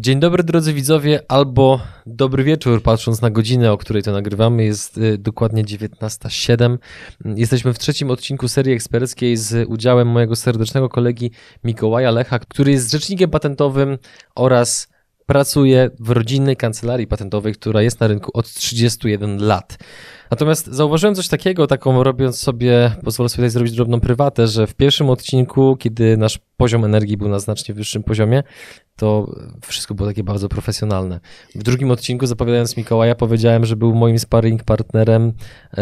Dzień dobry drodzy widzowie, albo dobry wieczór, patrząc na godzinę, o której to nagrywamy, jest y, dokładnie 19.07. Jesteśmy w trzecim odcinku serii eksperckiej z udziałem mojego serdecznego kolegi Mikołaja Lecha, który jest rzecznikiem patentowym oraz pracuje w rodzinnej kancelarii patentowej, która jest na rynku od 31 lat. Natomiast zauważyłem coś takiego, taką robiąc sobie, pozwolę sobie tutaj zrobić drobną prywatę, że w pierwszym odcinku, kiedy nasz poziom energii był na znacznie wyższym poziomie, to wszystko było takie bardzo profesjonalne. W drugim odcinku, zapowiadając Mikołaja, powiedziałem, że był moim sparring partnerem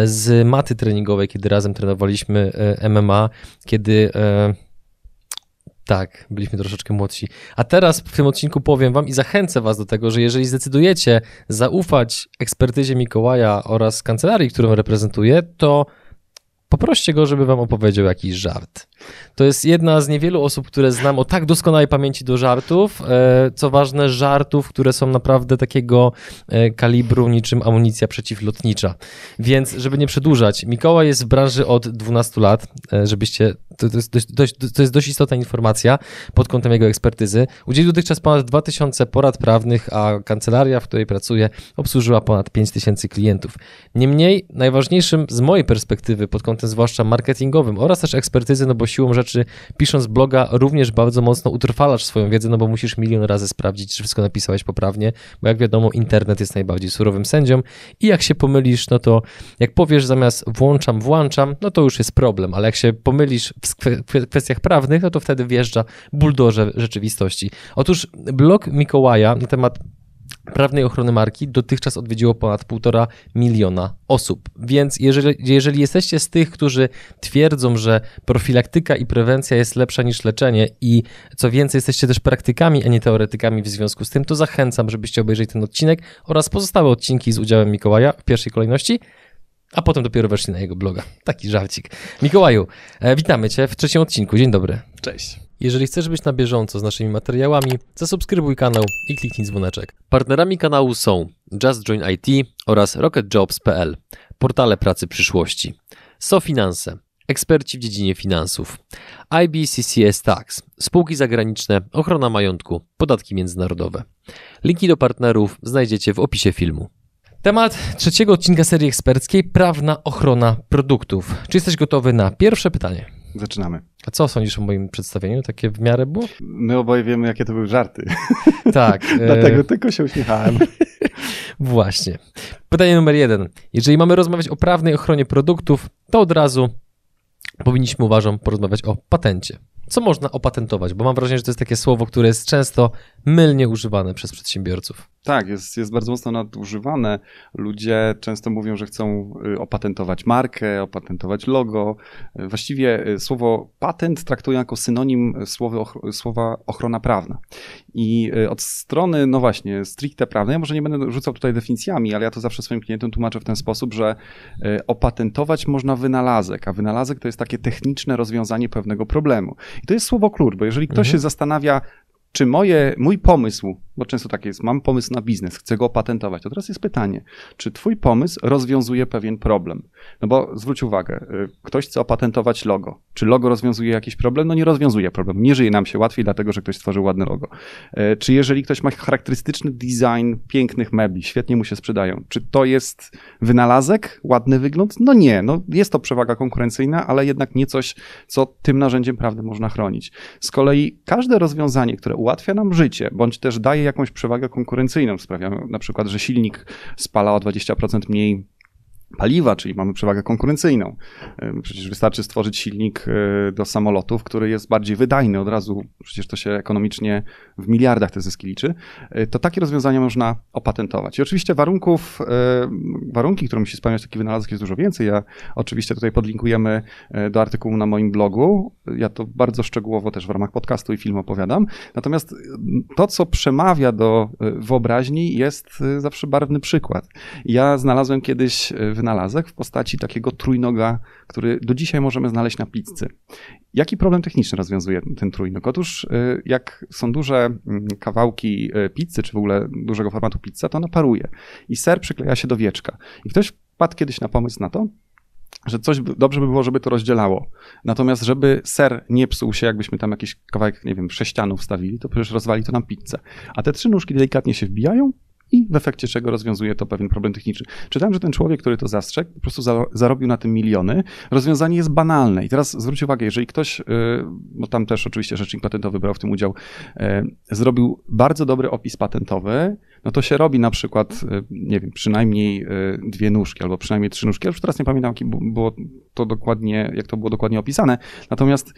z maty treningowej, kiedy razem trenowaliśmy e, MMA, kiedy e, tak, byliśmy troszeczkę młodsi. A teraz w tym odcinku powiem Wam i zachęcę Was do tego, że jeżeli zdecydujecie zaufać ekspertyzie Mikołaja oraz kancelarii, którą reprezentuje, to poproście go, żeby Wam opowiedział jakiś żart. To jest jedna z niewielu osób, które znam o tak doskonałej pamięci do żartów. E, co ważne, żartów, które są naprawdę takiego e, kalibru niczym amunicja przeciwlotnicza. Więc, żeby nie przedłużać, Mikołaj jest w branży od 12 lat, e, żebyście. To, to, jest dość, dość, to jest dość istotna informacja pod kątem jego ekspertyzy. Udzielił dotychczas ponad 2000 porad prawnych, a kancelaria, w której pracuje, obsłużyła ponad 5000 klientów. Niemniej, najważniejszym z mojej perspektywy, pod kątem zwłaszcza marketingowym oraz też ekspertyzy, no bo siłą rzeczy, pisząc bloga, również bardzo mocno utrwalasz swoją wiedzę, no bo musisz milion razy sprawdzić, czy wszystko napisałeś poprawnie, bo jak wiadomo, internet jest najbardziej surowym sędzią i jak się pomylisz, no to jak powiesz zamiast włączam, włączam, no to już jest problem, ale jak się pomylisz w kwestiach prawnych, no to wtedy wjeżdża buldożer rzeczywistości. Otóż blog Mikołaja na temat prawnej ochrony marki dotychczas odwiedziło ponad półtora miliona osób. Więc jeżeli, jeżeli jesteście z tych, którzy twierdzą, że profilaktyka i prewencja jest lepsza niż leczenie i co więcej jesteście też praktykami, a nie teoretykami w związku z tym, to zachęcam, żebyście obejrzeli ten odcinek oraz pozostałe odcinki z udziałem Mikołaja w pierwszej kolejności, a potem dopiero weszli na jego bloga. Taki żarcik. Mikołaju, e, witamy Cię w trzecim odcinku. Dzień dobry. Cześć. Jeżeli chcesz być na bieżąco z naszymi materiałami, zasubskrybuj kanał i kliknij dzwoneczek. Partnerami kanału są Just Join IT oraz RocketJobs.pl, portale pracy przyszłości, SoFinanse, eksperci w dziedzinie finansów, IBCCS Tax, spółki zagraniczne, ochrona majątku, podatki międzynarodowe. Linki do partnerów znajdziecie w opisie filmu. Temat trzeciego odcinka serii eksperckiej prawna ochrona produktów. Czy jesteś gotowy na pierwsze pytanie? Zaczynamy. A co sądzisz o moim przedstawieniu? Takie w miarę było? My oboje wiemy, jakie to były żarty. Tak. Dlatego tylko się uśmiechałem. Właśnie. Pytanie numer jeden. Jeżeli mamy rozmawiać o prawnej ochronie produktów, to od razu powinniśmy, uważam, porozmawiać o patencie. Co można opatentować? Bo mam wrażenie, że to jest takie słowo, które jest często mylnie używane przez przedsiębiorców. Tak, jest, jest bardzo mocno nadużywane. Ludzie często mówią, że chcą y, opatentować markę, opatentować logo. Właściwie y, słowo patent traktują jako synonim słowa, słowa ochrona prawna. I y, od strony, no właśnie, stricte prawnej, ja może nie będę rzucał tutaj definicjami, ale ja to zawsze swoim klientom tłumaczę w ten sposób, że opatentować można wynalazek, a wynalazek to jest takie techniczne rozwiązanie pewnego problemu. I to jest słowo klucz, bo jeżeli ktoś mhm. się zastanawia, czy moje, mój pomysł, bo często tak jest, mam pomysł na biznes, chcę go opatentować, to teraz jest pytanie, czy twój pomysł rozwiązuje pewien problem? No bo zwróć uwagę, y, ktoś chce opatentować logo. Czy logo rozwiązuje jakiś problem? No nie rozwiązuje problemu. Nie żyje nam się łatwiej, dlatego że ktoś stworzył ładne logo. Y, czy jeżeli ktoś ma charakterystyczny design pięknych mebli, świetnie mu się sprzedają, czy to jest wynalazek, ładny wygląd? No nie, no jest to przewaga konkurencyjna, ale jednak nie coś, co tym narzędziem prawnym można chronić. Z kolei każde rozwiązanie, które ułatwia nam życie, bądź też daje jakąś przewagę konkurencyjną, sprawia. Na przykład, że silnik spala o 20% mniej paliwa, czyli mamy przewagę konkurencyjną. Przecież wystarczy stworzyć silnik e, do samolotów, który jest bardziej wydajny od razu, przecież to się ekonomicznie w miliardach te zyski liczy. E, to takie rozwiązania można opatentować. I oczywiście warunków, e, warunki, które musi spełniać taki wynalazek jest dużo więcej. Ja oczywiście tutaj podlinkujemy do artykułu na moim blogu. Ja to bardzo szczegółowo też w ramach podcastu i filmu opowiadam. Natomiast to, co przemawia do wyobraźni jest zawsze barwny przykład. Ja znalazłem kiedyś wynalazek w postaci takiego trójnoga, który do dzisiaj możemy znaleźć na pizzy. Jaki problem techniczny rozwiązuje ten trójnog? Otóż y, jak są duże mm, kawałki y, pizzy, czy w ogóle dużego formatu pizza, to ona paruje i ser przykleja się do wieczka. I ktoś wpadł kiedyś na pomysł na to, że coś dobrze by było, żeby to rozdzielało. Natomiast, żeby ser nie psuł się, jakbyśmy tam jakiś kawałek, nie wiem, sześcianu wstawili, to przecież rozwali to nam pizzę. A te trzy nóżki delikatnie się wbijają i w efekcie czego rozwiązuje to pewien problem techniczny. Czytałem, że ten człowiek, który to zastrzegł, po prostu zarobił na tym miliony. Rozwiązanie jest banalne. I teraz zwróć uwagę, jeżeli ktoś, y, bo tam też oczywiście rzecznik patentowy brał w tym udział, y, zrobił bardzo dobry opis patentowy, no to się robi na przykład, y, nie wiem, przynajmniej dwie nóżki albo przynajmniej trzy nóżki. Ja już teraz nie pamiętam, jak było to dokładnie, jak to było dokładnie opisane. Natomiast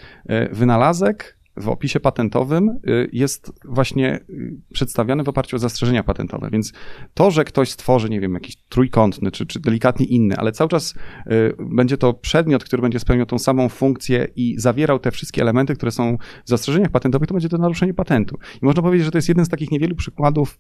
wynalazek w opisie patentowym y, jest właśnie y, przedstawiany w oparciu o zastrzeżenia patentowe. Więc to, że ktoś stworzy, nie wiem, jakiś trójkątny czy, czy delikatnie inny, ale cały czas y, będzie to przedmiot, który będzie spełniał tą samą funkcję i zawierał te wszystkie elementy, które są w zastrzeżeniach patentowych, to będzie to naruszenie patentu. I można powiedzieć, że to jest jeden z takich niewielu przykładów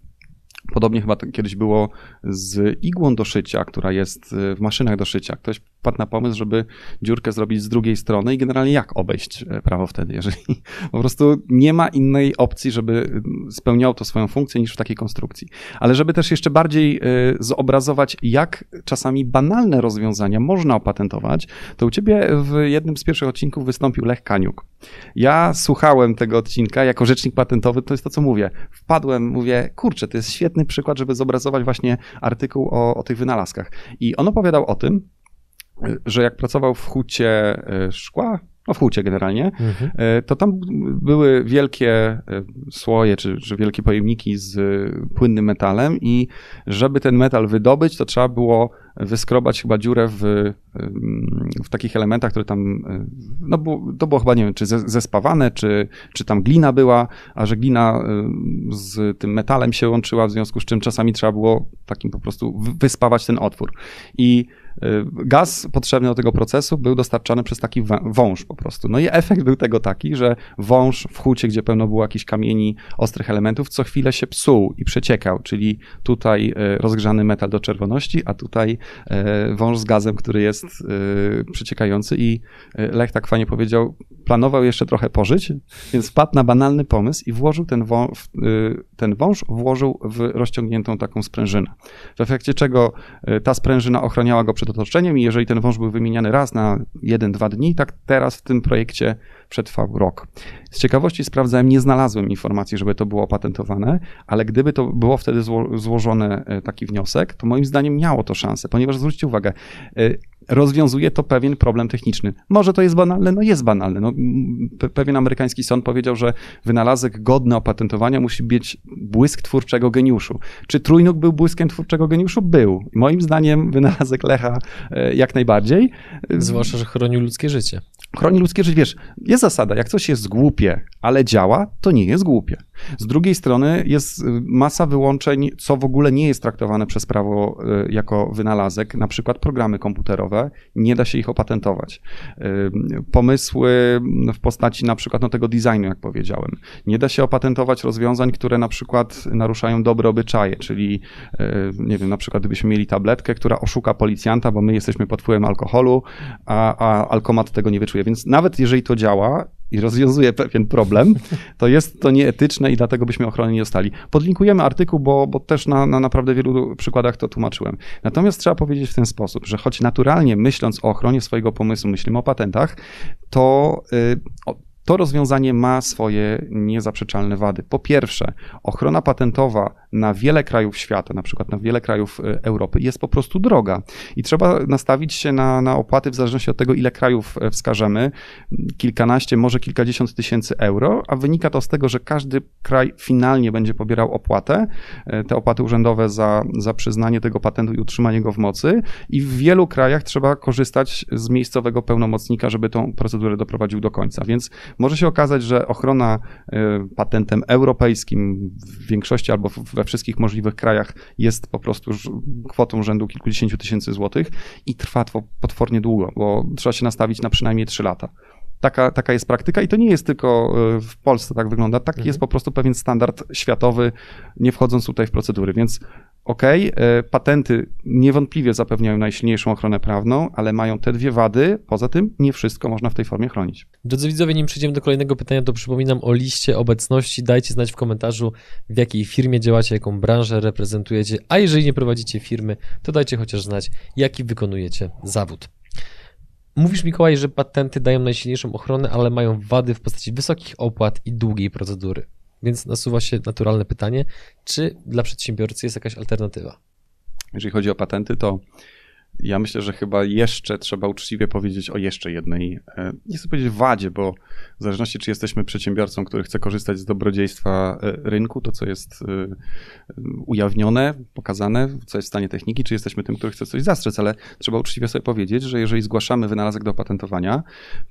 Podobnie chyba kiedyś było z igłą do szycia, która jest w maszynach do szycia. Ktoś padł na pomysł, żeby dziurkę zrobić z drugiej strony i generalnie jak obejść e, prawo wtedy, jeżeli po prostu nie ma innej opcji, żeby y, spełniało to swoją funkcję niż w takiej konstrukcji. Ale żeby też jeszcze bardziej y, zobrazować, jak czasami banalne rozwiązania można opatentować, to u ciebie w jednym z pierwszych odcinków wystąpił Lech Kaniuk. Ja słuchałem tego odcinka jako rzecznik patentowy, to jest to, co mówię. Wpadłem, mówię, kurczę, to jest świetny przykład, żeby zobrazować właśnie artykuł o, o tych wynalazkach. I on opowiadał o tym, że jak pracował w hucie e, szkła, no w hucie generalnie, mhm. E, to tam były wielkie e, słoje, czy, czy wielkie pojemniki z płynnym metalem i żeby ten metal wydobyć, to trzeba było wyskrobać chyba dziurę w, w takich elementach, które tam, no bo, to było chyba, nie wiem, czy zespawane, czy, czy tam glina była, a że glina z tym metalem się łączyła, w związku z czym czasami trzeba było takim po prostu wyspawać ten otwór. I gaz potrzebny do tego procesu był dostarczany przez taki wąż po prostu. No i efekt był tego taki, że wąż w hucie, gdzie pełno było jakichś kamieni, ostrych elementów, co chwilę się psuł i przeciekał, czyli tutaj y, rozgrzany metal do czerwoności, a tutaj y, wąż z gazem, który jest przeciekający i Lech tak fajnie powiedział, planował jeszcze trochę pożyć, więc wpadł na banalny pomysł i włożył ten, wąż, ten wąż włożył w rozciągniętą taką sprężynę. W efekcie czego ta sprężyna ochraniała go przed otoczeniem i jeżeli ten wąż był wymieniany raz na jeden, dwa dni, tak teraz w tym projekcie przetrwał rok. Z ciekawości sprawdzałem, nie znalazłem informacji, żeby to było opatentowane, ale gdyby to było wtedy zło złożony e, taki wniosek, to moim zdaniem miało to szansę, ponieważ zwróćcie uwagę, e, rozwiązuje to pewien problem techniczny. Może to jest banalne? No jest banalne. No, pewien amerykański sąd powiedział, że wynalazek godny opatentowania musi mieć błysk twórczego geniuszu. Czy trójnóg był błyskiem twórczego geniuszu? Był. Moim zdaniem wynalazek Lecha e, jak najbardziej. Zwłaszcza, że chronił ludzkie życie. Chroni ludzkie życie. Wiesz, jest zasada, jak coś jest głupie, ale działa, to nie jest głupie. Z drugiej strony jest y, masa wyłączeń, co w ogóle nie jest traktowane przez prawo y, jako wynalazek, na przykład programy komputerowe, nie da się ich opatentować. Y, pomysły w postaci na przykład no, tego designu, jak powiedziałem. Nie da się opatentować rozwiązań, które na przykład naruszają dobre obyczaje, czyli nie wiem, na przykład gdybyśmy mieli tabletkę, która oszuka policjanta, bo my jesteśmy pod wpływem alkoholu, a, a alkomat tego nie wyczuje. Więc nawet jeżeli to działa, i rozwiązuje pewien problem, to jest to nieetyczne i dlatego byśmy ochrony nie dostali. Podlinkujemy artykuł, bo, bo też na, na naprawdę wielu przykładach to tłumaczyłem. Natomiast trzeba powiedzieć w ten sposób, że choć naturalnie myśląc o ochronie swojego pomysłu, myślimy o patentach, to y, to rozwiązanie ma swoje niezaprzeczalne wady. Po pierwsze, ochrona patentowa na wiele krajów świata, na przykład na wiele krajów e, Europy, jest po prostu droga i trzeba nastawić się na, na opłaty w zależności od tego, ile krajów e, wskażemy. Kilkanaście, może kilkadziesiąt tysięcy euro, a wynika to z tego, że każdy kraj finalnie będzie pobierał opłatę, e, te opłaty urzędowe za, za przyznanie tego patentu i utrzymanie go w mocy i w wielu krajach trzeba korzystać z miejscowego pełnomocnika, żeby tą procedurę doprowadził do końca. Więc może się okazać, że ochrona patentem europejskim w większości albo we wszystkich możliwych krajach jest po prostu kwotą rzędu kilkudziesięciu tysięcy złotych i trwa to potwornie długo, bo trzeba się nastawić na przynajmniej trzy lata. Taka, taka jest praktyka i to nie jest tylko e, w Polsce tak wygląda. Taki mhm. jest po prostu pewien standard światowy, nie wchodząc tutaj w procedury. Więc OK, e, patenty niewątpliwie zapewniają najsilniejszą ochronę prawną, ale mają te dwie wady. Poza tym nie wszystko można w tej formie chronić. Drodzy widzowie, nim przejdziemy do kolejnego pytania, to przypominam o liście obecności. Dajcie znać w komentarzu, w jakiej firmie działacie, jaką branżę reprezentujecie, a jeżeli nie prowadzicie firmy, to dajcie chociaż znać, jaki wykonujecie zawód. Mówisz, Mikołaj, że patenty dają najsilniejszą ochronę, ale mają wady w postaci wysokich opłat i długiej procedury. Więc nasuwa się naturalne pytanie, czy dla przedsiębiorcy jest jakaś alternatywa? Jeżeli chodzi o patenty, to ja myślę, że chyba jeszcze trzeba uczciwie powiedzieć o jeszcze jednej, e, nie chcę powiedzieć wadzie, bo w zależności czy jesteśmy przedsiębiorcą, który chce korzystać z dobrodziejstwa e, rynku, to co jest e, ujawnione, pokazane, co jest w stanie techniki, czy jesteśmy tym, który chce coś zastrzec, ale trzeba uczciwie sobie powiedzieć, że jeżeli zgłaszamy wynalazek do opatentowania,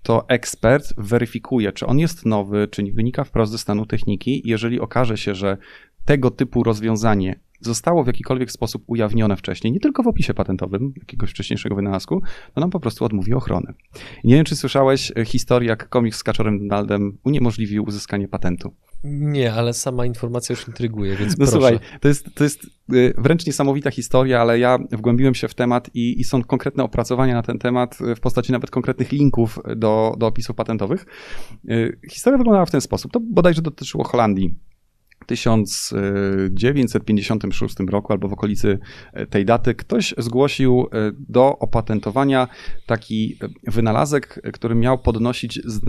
to ekspert weryfikuje, czy on jest nowy, czy nie wynika wprost ze stanu techniki. Jeżeli okaże się, że tego typu rozwiązanie zostało w jakikolwiek sposób ujawnione wcześniej, nie tylko w opisie patentowym jakiegoś wcześniejszego wynalazku, to nam po prostu odmówi ochrony. Nie wiem, czy słyszałeś e, historię, jak komiks z Kaczorem Donaldem uniemożliwił uzyskanie patentu. Nie, ale sama informacja już intryguje, więc No proszę. słuchaj, to jest, to jest e, wręcz niesamowita historia, ale ja wgłębiłem się w temat i, i są konkretne opracowania na ten temat e, w postaci nawet konkretnych linków do, do opisów patentowych. Historia wyglądała w ten sposób. To bodajże dotyczyło Holandii. 1956 roku albo w okolicy e, tej daty ktoś zgłosił e, do opatentowania taki e, wynalazek, który miał podnosić z,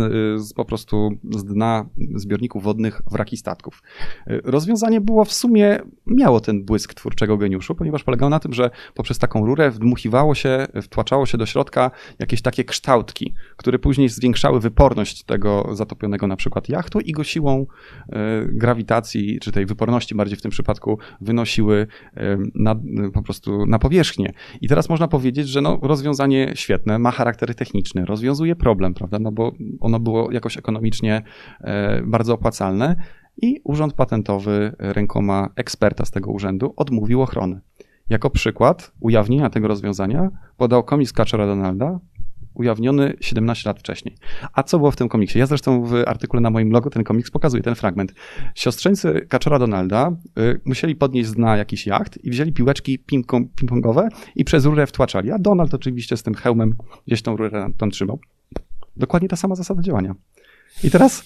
z, po prostu z dna zbiorników wodnych wraki statków. Rozwiązanie było w sumie, miało ten błysk twórczego geniuszu, ponieważ polegało na tym, że poprzez taką rurę wdmuchiwało się, wtłaczało się do środka jakieś takie kształtki, które później zwiększały wyporność tego zatopionego na przykład jachtu i go siłą grawitacji czy tej wyporności bardziej w tym przypadku wynosiły na, po prostu na powierzchnię. I teraz można powiedzieć, że no, rozwiązanie świetne, ma charakter techniczny, rozwiązuje problem, prawda, no bo ono było jakoś ekonomicznie e, bardzo opłacalne i Urząd Patentowy rękoma eksperta z tego urzędu odmówił ochrony. Jako przykład ujawnienia tego rozwiązania podał komis Kaczora Donalda, ujawniony 17 lat wcześniej. A co było w tym komiksie? Ja zresztą w artykule na moim blogu ten komiks pokazuje ten fragment. Siostrzeńcy Kaczora Donalda y, musieli podnieść z dna jakiś jacht i wzięli piłeczki ping-pongowe i przez rurę wtłaczali. A Donald oczywiście z tym hełmem gdzieś tą rurę tam trzymał. Dokładnie ta sama zasada działania. I teraz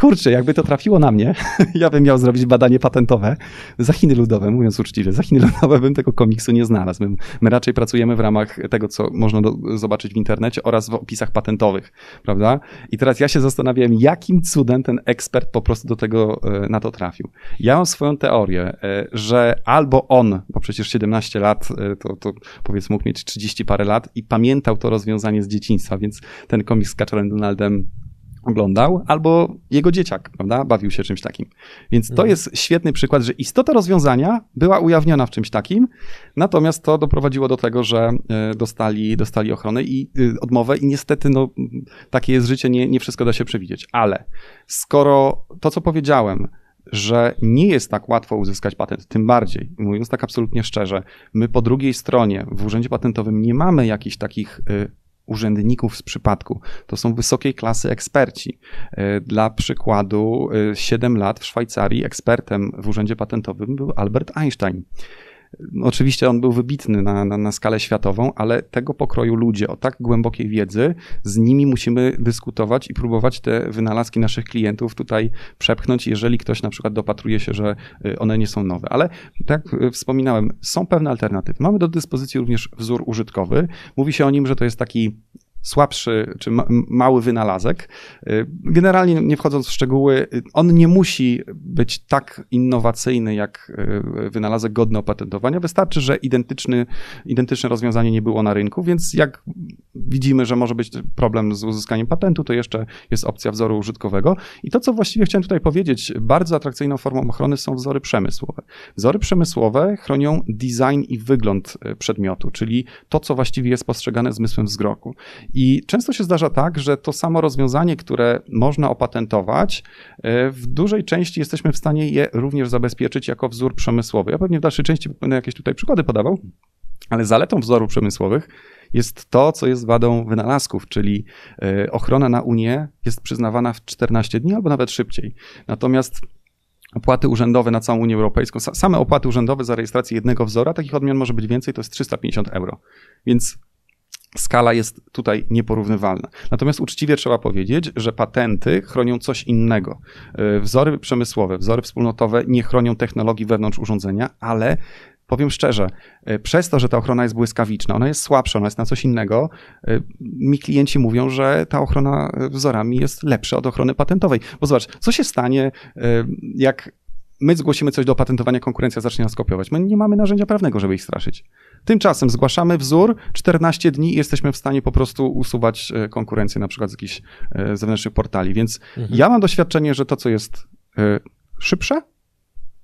kurczę, jakby to trafiło na mnie, ja bym miał zrobić badanie patentowe za Chiny Ludowe, mówiąc uczciwie. Za Chiny Ludowe bym tego komiksu nie znalazł. My, my raczej pracujemy w ramach tego, co można do, zobaczyć w internecie oraz w opisach patentowych, prawda? I teraz ja się zastanawiałem, jakim cudem ten ekspert po prostu do tego, e, na to trafił. Ja mam swoją teorię, e, że albo on, bo przecież 17 lat, e, to, to powiedzmy mógł mieć 30 parę lat i pamiętał to rozwiązanie z dzieciństwa, więc ten komiks z Kaczorem Donaldem oglądał, albo jego dzieciak, prawda, bawił się czymś takim. Więc to mhm. jest świetny przykład, że istota rozwiązania była ujawniona w czymś takim, natomiast to doprowadziło do tego, że e, dostali, dostali ochronę i e, odmowę i niestety, no, takie jest życie, nie, nie wszystko da się przewidzieć. Ale skoro to, co powiedziałem, że nie jest tak łatwo uzyskać patent, tym bardziej, mówiąc tak absolutnie szczerze, my po drugiej stronie w Urzędzie Patentowym nie mamy jakichś takich e, urzędników z przypadku. To są wysokiej klasy eksperci. E, dla przykładu, 7 e, lat w Szwajcarii ekspertem w urzędzie patentowym był Albert Einstein. Oczywiście on był wybitny na, na, na, skalę światową, ale tego pokroju ludzie o tak głębokiej wiedzy, z nimi musimy dyskutować i próbować te wynalazki naszych klientów tutaj przepchnąć, jeżeli ktoś na przykład dopatruje się, że y, one nie są nowe. Ale tak jak y, wspominałem, są pewne alternatywy. Mamy do dyspozycji również wzór użytkowy. Mówi się o nim, że to jest taki słabszy czy ma, mały wynalazek. Y, generalnie nie wchodząc w szczegóły, y, on nie musi być tak innowacyjny jak y, wynalazek godny opatentowania. Wystarczy, że identyczny, identyczne rozwiązanie nie było na rynku, więc jak widzimy, że może być problem z uzyskaniem patentu, to jeszcze jest opcja wzoru użytkowego. I to, co właściwie chciałem tutaj powiedzieć, bardzo atrakcyjną formą ochrony są wzory przemysłowe. Wzory przemysłowe chronią design i wygląd przedmiotu, czyli to, co właściwie jest postrzegane zmysłem wzroku. I często się zdarza tak, że to samo rozwiązanie, które można opatentować, e, w dużej części jesteśmy w stanie je również zabezpieczyć jako wzór przemysłowy. Ja pewnie w dalszej części będę jakieś tutaj przykłady podawał, ale zaletą wzorów przemysłowych jest to, co jest wadą wynalazków, czyli e, ochrona na Unię jest przyznawana w 14 dni albo nawet szybciej. Natomiast opłaty urzędowe na całą Unię Europejską, same opłaty urzędowe za rejestrację jednego wzora, takich odmian może być więcej, to jest 350 euro. Więc skala jest tutaj nieporównywalna. Natomiast uczciwie trzeba powiedzieć, że patenty chronią coś innego. E, wzory przemysłowe, wzory wspólnotowe nie chronią technologii wewnątrz urządzenia, ale powiem szczerze, e, przez to, że ta ochrona jest błyskawiczna, ona jest słabsza, ona jest na coś innego, e, mi klienci mówią, że ta ochrona wzorami jest lepsza od ochrony patentowej. Bo zobacz, co się stanie, jak my zgłosimy coś do opatentowania, konkurencja zacznie nas kopiować. My nie mamy narzędzia prawnego, żeby ich straszyć. Tymczasem zgłaszamy wzór, 14 dni i jesteśmy w stanie po prostu usuwać e, konkurencję na przykład z jakichś e, zewnętrznych portali. Więc mhm. ja mam doświadczenie, że to, co jest e, szybsze,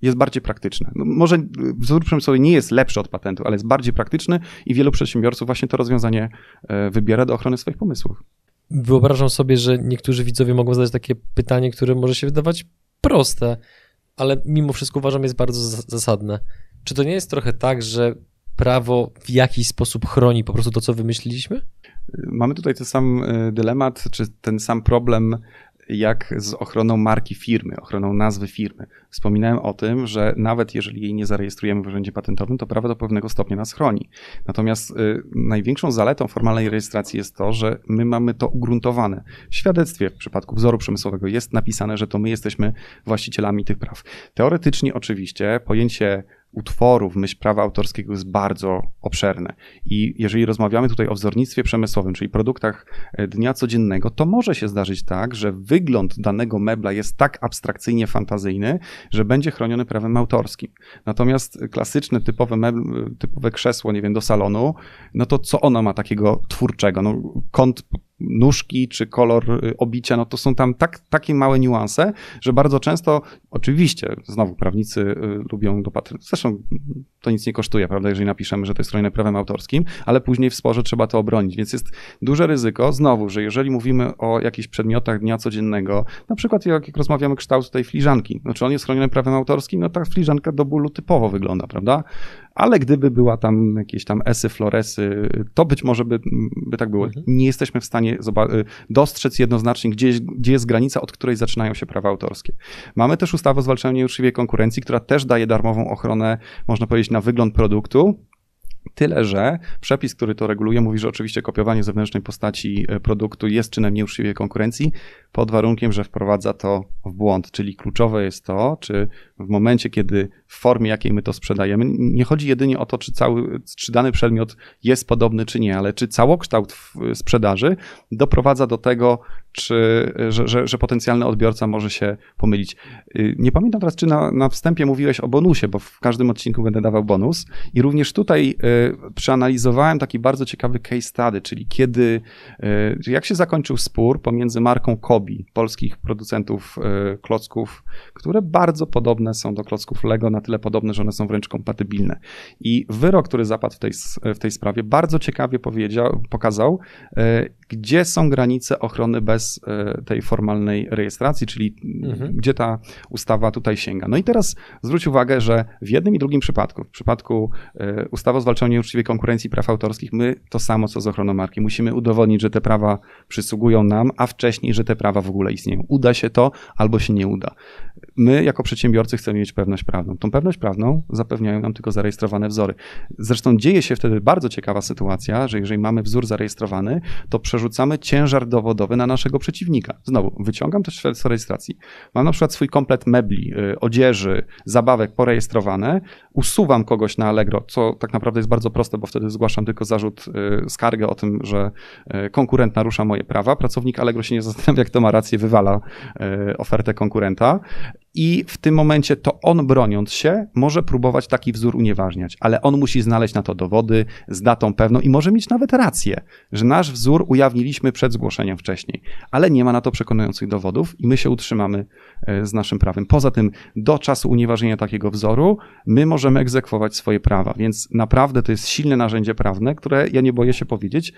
jest bardziej praktyczne. No może wzór przemysłowy nie jest lepszy od patentu, ale jest bardziej praktyczny i wielu przedsiębiorców właśnie to rozwiązanie wybiera do ochrony swoich pomysłów. Wyobrażam sobie, że niektórzy widzowie mogą zadać takie pytanie, które może się wydawać proste, ale mimo wszystko uważam jest bardzo zasadne. Czy to nie jest trochę tak, że prawo w jakiś sposób chroni po prostu to, co wymyśliliśmy? Mamy tutaj ten sam e, dylemat, czy ten sam problem jak z ochroną marki firmy, ochroną nazwy firmy. Wspominałem o tym, że nawet jeżeli jej nie zarejestrujemy w urzędzie patentowym, to prawo do pewnego stopnia nas chroni. Natomiast y, największą zaletą formalnej rejestracji jest to, że my mamy to ugruntowane. W świadectwie w przypadku wzoru przemysłowego jest napisane, że to my jesteśmy właścicielami tych praw. Teoretycznie oczywiście pojęcie utworów myśl prawa autorskiego jest bardzo obszerne. I jeżeli rozmawiamy tutaj o wzornictwie przemysłowym, czyli produktach e, dnia codziennego, to może się zdarzyć tak, że wygląd danego mebla jest tak abstrakcyjnie fantazyjny, że będzie chroniony prawem autorskim. Natomiast klasyczne, typowe, mebl, typowe krzesło, nie wiem, do salonu, no to co ono ma takiego twórczego? No, kąt nóżki czy kolor y, obicia, no to są tam tak, takie małe niuanse, że bardzo często, oczywiście, znowu prawnicy y, lubią dopatrywać, zresztą to nic nie kosztuje, prawda, jeżeli napiszemy, że to jest chronione prawem autorskim, ale później w sporze trzeba to obronić, więc jest duże ryzyko, znowu, że jeżeli mówimy o jakichś przedmiotach dnia codziennego, na przykład jak, rozmawiamy kształt tej fliżanki, no czy on jest chroniony prawem autorskim, no ta fliżanka do bólu typowo wygląda, prawda, ale gdyby była tam jakieś tam esy, floresy, to być może by, by tak było. Mhm. Nie jesteśmy w stanie y, dostrzec jednoznacznie, gdzie, gdzie jest granica, od której zaczynają się prawa autorskie. Mamy też ustawę o zwalczaniu nieuczciwej konkurencji, która też daje darmową ochronę, można powiedzieć, na wygląd produktu, Tyle, że przepis, który to reguluje, mówi, że oczywiście kopiowanie zewnętrznej postaci e, produktu jest czynem nieuczciwej konkurencji, pod warunkiem, że wprowadza to w błąd. Czyli kluczowe jest to, czy w momencie, kiedy w formie, jakiej my to sprzedajemy, nie chodzi jedynie o to, czy, cały, czy dany przedmiot jest podobny, czy nie, ale czy całokształt sprzedaży doprowadza do tego, czy, że, że, że potencjalny odbiorca może się pomylić. Y, nie pamiętam teraz, czy na, na wstępie mówiłeś o bonusie, bo w każdym odcinku będę dawał bonus. I również tutaj y, przeanalizowałem taki bardzo ciekawy case study, czyli kiedy, y, jak się zakończył spór pomiędzy marką Kobi, polskich producentów klocków, które bardzo podobne są do klocków Lego, na tyle podobne, że one są wręcz kompatybilne. I wyrok, który zapadł w tej, w tej sprawie, bardzo ciekawie powiedział, pokazał, gdzie są granice ochrony bez e, tej formalnej rejestracji, czyli mhm. gdzie ta ustawa tutaj sięga. No i teraz zwróć uwagę, że w jednym i drugim przypadku, w przypadku e, ustawy o zwalczaniu nieuczciwej konkurencji praw autorskich, my to samo co z ochroną marki. Musimy udowodnić, że te prawa przysługują nam, a wcześniej, że te prawa w ogóle istnieją. Uda się to albo się nie uda. My jako przedsiębiorcy chcemy mieć pewność prawną. Tą pewność prawną zapewniają nam tylko zarejestrowane wzory. Zresztą dzieje się wtedy bardzo ciekawa sytuacja, że jeżeli mamy wzór zarejestrowany, to przerzucamy ciężar dowodowy na naszego przeciwnika. Znowu, wyciągam też świadectwo rejestracji. Mam na przykład swój komplet mebli, y, odzieży, zabawek porejestrowane, usuwam kogoś na Allegro, co tak naprawdę jest bardzo proste, bo wtedy zgłaszam tylko zarzut, y, skargę o tym, że y, konkurent narusza moje prawa. Pracownik Allegro się nie zastanawia, jak to ma rację, wywala ofertę konkurenta i w tym momencie to on broniąc się może próbować taki wzór unieważniać, ale on musi znaleźć na to dowody z datą pewną i może mieć nawet rację, że nasz wzór ujawniliśmy przed zgłoszeniem wcześniej, ale nie ma na to przekonujących dowodów i my się utrzymamy e, z naszym prawem. Poza tym do czasu unieważnienia takiego wzoru my możemy egzekwować swoje prawa, więc naprawdę to jest silne narzędzie prawne, które ja nie boję się powiedzieć,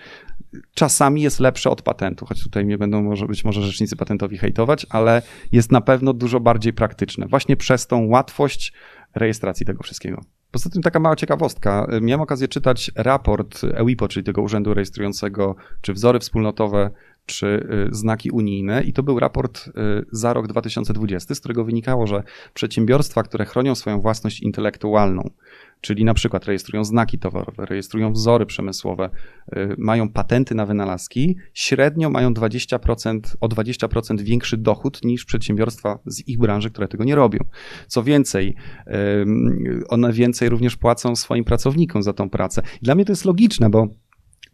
czasami jest lepsze od patentu, choć tutaj mnie będą może, być może rzecznicy patentowi hejtować, ale jest na pewno dużo bardziej praktyczne, właśnie przez tą łatwość rejestracji tego wszystkiego. Poza tym taka mała ciekawostka. Miałem okazję czytać raport EWIPO, czyli tego urzędu rejestrującego, czy wzory wspólnotowe czy znaki unijne i to był raport za rok 2020, z którego wynikało, że przedsiębiorstwa, które chronią swoją własność intelektualną, czyli na przykład rejestrują znaki towarowe, rejestrują wzory przemysłowe, y, mają patenty na wynalazki, średnio mają 20%, o 20% większy dochód niż przedsiębiorstwa z ich branży, które tego nie robią. Co więcej, one więcej również płacą swoim pracownikom za tą pracę. Dla mnie to jest logiczne, bo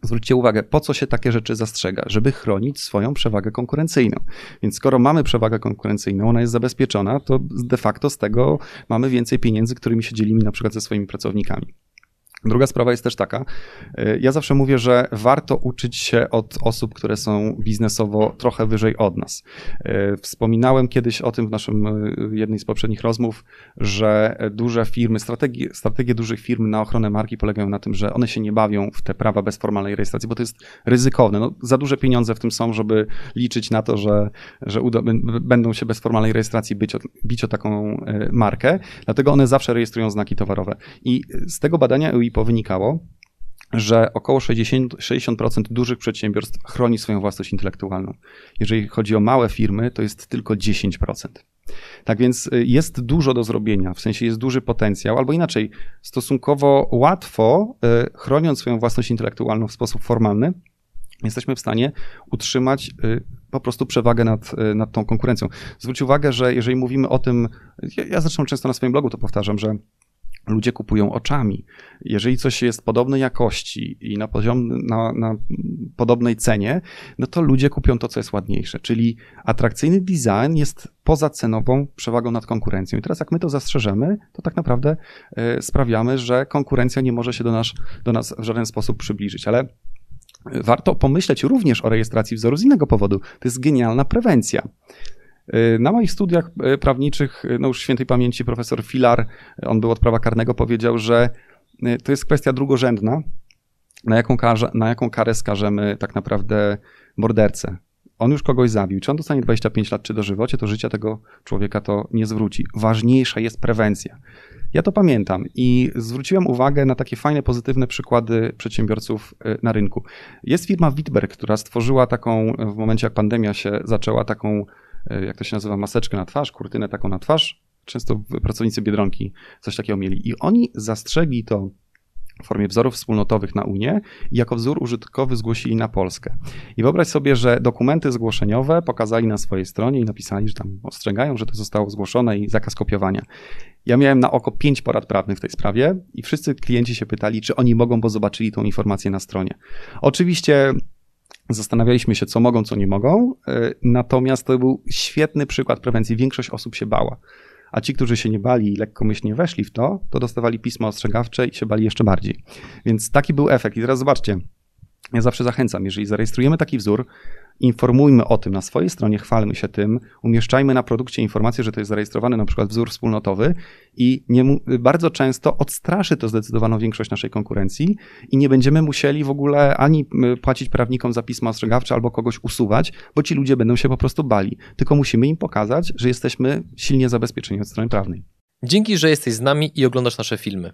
Zwróćcie uwagę, po co się takie rzeczy zastrzega? Żeby chronić swoją przewagę konkurencyjną. Więc skoro mamy przewagę konkurencyjną, ona jest zabezpieczona, to de facto z tego mamy więcej pieniędzy, którymi się dzielimy na przykład ze swoimi pracownikami. Druga sprawa jest też taka, y, ja zawsze mówię, że warto uczyć się od osób, które są biznesowo trochę wyżej od nas. Y, wspominałem kiedyś o tym w naszym y, jednej z poprzednich rozmów, że duże firmy, strategie, strategie dużych firm na ochronę marki polegają na tym, że one się nie bawią w te prawa bez formalnej rejestracji, bo to jest ryzykowne. No, za duże pieniądze w tym są, żeby liczyć na to, że, że uda, będą się bez formalnej rejestracji bić o, bić o taką markę, dlatego one zawsze rejestrują znaki towarowe. I z tego badania EUIPO wynikało, że około 60%, 60% dużych przedsiębiorstw chroni swoją własność intelektualną. Jeżeli chodzi o małe firmy, to jest tylko 10%. Tak więc y, jest dużo do zrobienia, w sensie jest duży potencjał, albo inaczej, stosunkowo łatwo, y, chroniąc swoją własność intelektualną w sposób formalny, jesteśmy w stanie utrzymać y, po prostu przewagę nad, nad tą konkurencją. Zwróć uwagę, że jeżeli mówimy o tym, ja, ja zresztą często na swoim blogu to powtarzam, że ludzie kupują oczami. Jeżeli coś jest podobnej jakości i na, poziom, na, na podobnej cenie, no to ludzie kupią to, co jest ładniejsze. Czyli atrakcyjny design jest pozacenową przewagą nad konkurencją. I teraz jak my to zastrzeżemy, to tak naprawdę y, sprawiamy, że konkurencja nie może się do nas, do nas w żaden sposób przybliżyć. Ale warto pomyśleć również o rejestracji wzoru z innego powodu. To jest genialna prewencja. Y, na moich studiach y, prawniczych, y, no już świętej pamięci profesor Filar, on był od prawa karnego, powiedział, że to jest kwestia drugorzędna, na jaką, karze, na jaką karę skażemy tak naprawdę mordercę. On już kogoś zabił. Czy on dostanie 25 lat, czy dożywocie, to życia tego człowieka to nie zwróci. Ważniejsza jest prewencja. Ja to pamiętam i zwróciłem uwagę na takie fajne, pozytywne przykłady przedsiębiorców na rynku. Jest firma Witberg, która stworzyła taką, w momencie jak pandemia się zaczęła, taką jak to się nazywa, maseczkę na twarz, kurtynę taką na twarz. Często pracownicy Biedronki coś takiego mieli. I oni zastrzegli to w formie wzorów wspólnotowych na Unię i jako wzór użytkowy zgłosili na Polskę. I wyobraź sobie, że dokumenty zgłoszeniowe pokazali na swojej stronie i napisali, że tam ostrzegają, że to zostało zgłoszone i zakaz kopiowania. Ja miałem na oko pięć porad prawnych w tej sprawie i wszyscy klienci się pytali, czy oni mogą, bo zobaczyli tą informację na stronie. Oczywiście Zastanawialiśmy się, co mogą, co nie mogą, e, natomiast to był świetny przykład prewencji. Większość osób się bała. A ci, którzy się nie bali i lekkomyślnie weszli w to, to dostawali pismo ostrzegawcze i się bali jeszcze bardziej. Więc taki był efekt. I teraz zobaczcie, ja zawsze zachęcam, jeżeli zarejestrujemy taki wzór, informujmy o tym na swojej stronie, chwalmy się tym, umieszczajmy na produkcie informację, że to jest zarejestrowany na przykład wzór wspólnotowy i nie, bardzo często odstraszy to zdecydowaną większość naszej konkurencji i nie będziemy musieli w ogóle ani płacić prawnikom za pismo ostrzegawcze albo kogoś usuwać, bo ci ludzie będą się po prostu bali. Tylko musimy im pokazać, że jesteśmy silnie zabezpieczeni od strony prawnej. Dzięki, że jesteś z nami i oglądasz nasze filmy.